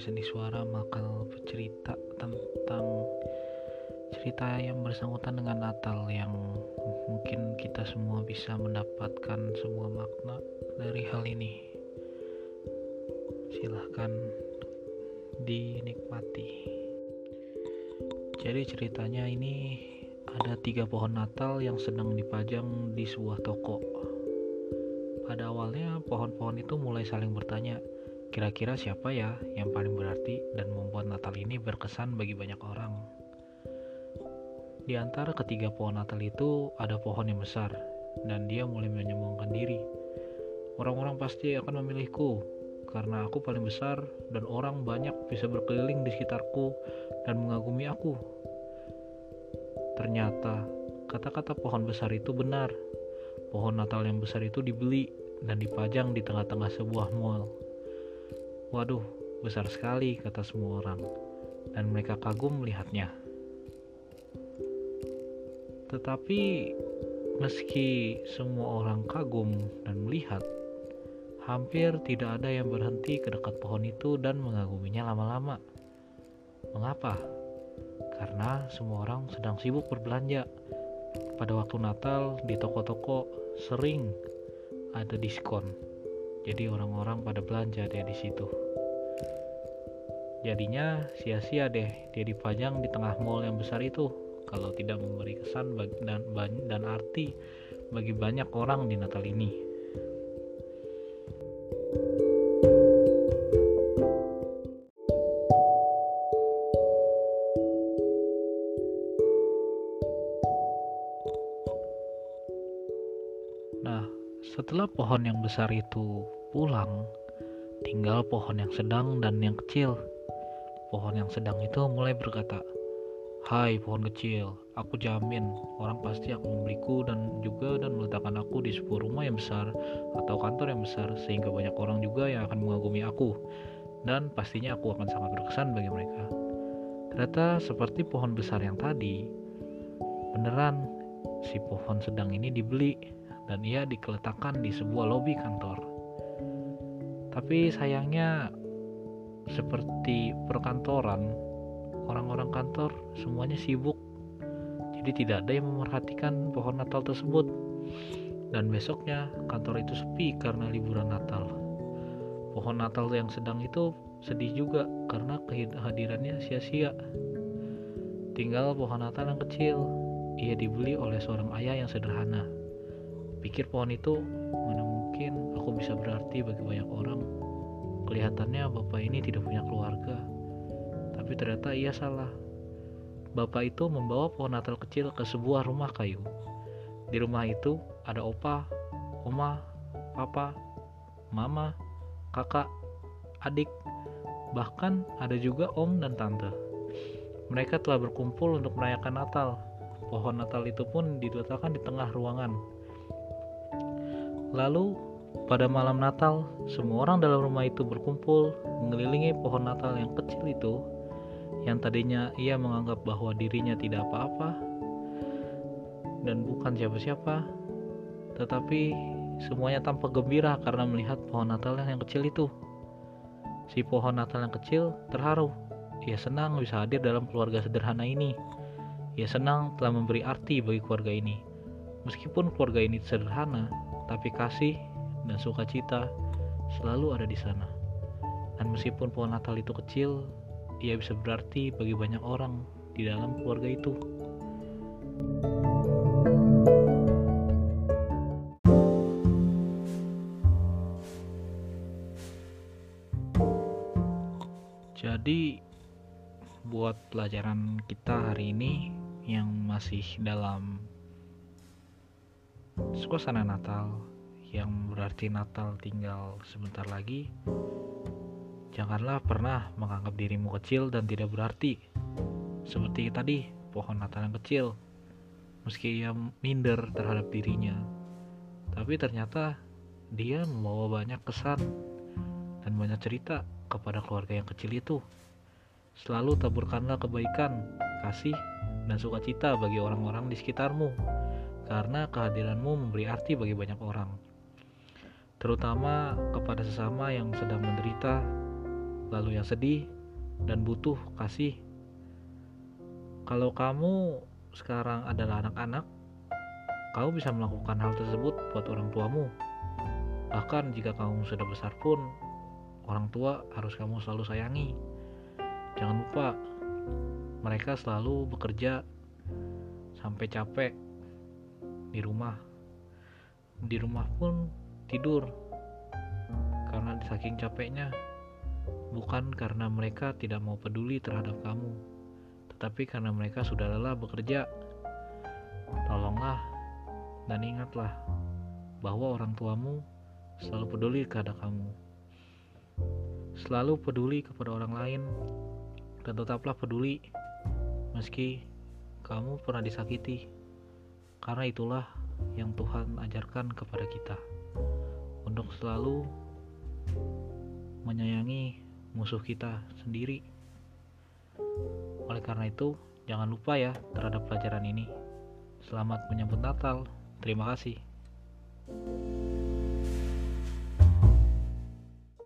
Seni Suara bakal bercerita tentang cerita yang bersangkutan dengan Natal yang mungkin kita semua bisa mendapatkan semua makna dari hal ini. Silahkan dinikmati. Jadi ceritanya ini ada tiga pohon Natal yang sedang dipajang di sebuah toko. Pada awalnya pohon-pohon itu mulai saling bertanya, Kira-kira siapa ya yang paling berarti dan membuat Natal ini berkesan bagi banyak orang? Di antara ketiga pohon Natal itu ada pohon yang besar dan dia mulai menyombongkan diri. Orang-orang pasti akan memilihku karena aku paling besar dan orang banyak bisa berkeliling di sekitarku dan mengagumi aku. Ternyata kata-kata pohon besar itu benar. Pohon Natal yang besar itu dibeli dan dipajang di tengah-tengah sebuah mall. Waduh, besar sekali, kata semua orang, dan mereka kagum melihatnya. Tetapi, meski semua orang kagum dan melihat, hampir tidak ada yang berhenti ke dekat pohon itu dan mengaguminya lama-lama. Mengapa? Karena semua orang sedang sibuk berbelanja. Pada waktu Natal, di toko-toko sering ada diskon jadi orang-orang pada belanja deh di situ jadinya sia-sia deh dia dipajang di tengah mall yang besar itu kalau tidak memberi kesan dan, dan arti bagi banyak orang di Natal ini. Setelah pohon yang besar itu pulang, tinggal pohon yang sedang dan yang kecil. Pohon yang sedang itu mulai berkata, Hai pohon kecil, aku jamin orang pasti akan membeliku dan juga dan meletakkan aku di sebuah rumah yang besar atau kantor yang besar sehingga banyak orang juga yang akan mengagumi aku dan pastinya aku akan sangat berkesan bagi mereka. Ternyata seperti pohon besar yang tadi, beneran si pohon sedang ini dibeli dan ia dikeletakkan di sebuah lobi kantor. Tapi sayangnya seperti perkantoran, orang-orang kantor semuanya sibuk. Jadi tidak ada yang memerhatikan pohon Natal tersebut. Dan besoknya kantor itu sepi karena liburan Natal. Pohon Natal yang sedang itu sedih juga karena kehadirannya sia-sia. Tinggal pohon Natal yang kecil, ia dibeli oleh seorang ayah yang sederhana pikir pohon itu mana mungkin aku bisa berarti bagi banyak orang kelihatannya bapak ini tidak punya keluarga. Tapi ternyata ia salah. Bapak itu membawa pohon natal kecil ke sebuah rumah kayu. Di rumah itu ada opa oma papa mama kakak adik bahkan ada juga om dan tante. Mereka telah berkumpul untuk merayakan Natal. Pohon Natal itu pun diletakkan di tengah ruangan Lalu, pada malam Natal, semua orang dalam rumah itu berkumpul mengelilingi pohon Natal yang kecil itu, yang tadinya ia menganggap bahwa dirinya tidak apa-apa dan bukan siapa-siapa, tetapi semuanya tampak gembira karena melihat pohon Natal yang kecil itu. Si pohon Natal yang kecil terharu. Ia senang bisa hadir dalam keluarga sederhana ini. Ia senang telah memberi arti bagi keluarga ini. Meskipun keluarga ini sederhana, tapi kasih dan sukacita selalu ada di sana. Dan meskipun pohon Natal itu kecil, ia bisa berarti bagi banyak orang di dalam keluarga itu. Jadi, buat pelajaran kita hari ini yang masih dalam suasana Natal yang berarti Natal tinggal sebentar lagi janganlah pernah menganggap dirimu kecil dan tidak berarti. Seperti tadi pohon Natal yang kecil meski ia minder terhadap dirinya. Tapi ternyata dia membawa banyak kesan dan banyak cerita kepada keluarga yang kecil itu. Selalu taburkanlah kebaikan kasih dan sukacita bagi orang-orang di sekitarmu karena kehadiranmu memberi arti bagi banyak orang, terutama kepada sesama yang sedang menderita lalu yang sedih dan butuh kasih. Kalau kamu sekarang adalah anak-anak, kamu bisa melakukan hal tersebut buat orang tuamu. Bahkan jika kamu sudah besar pun, orang tua harus kamu selalu sayangi. Jangan lupa, mereka selalu bekerja sampai capek di rumah. Di rumah pun tidur karena saking capeknya, bukan karena mereka tidak mau peduli terhadap kamu, tetapi karena mereka sudah lelah bekerja. Tolonglah dan ingatlah bahwa orang tuamu selalu peduli kepada kamu. Selalu peduli kepada orang lain dan tetaplah peduli meski kamu pernah disakiti. Karena itulah yang Tuhan ajarkan kepada kita untuk selalu menyayangi musuh kita sendiri. Oleh karena itu, jangan lupa ya terhadap pelajaran ini. Selamat menyambut Natal. Terima kasih.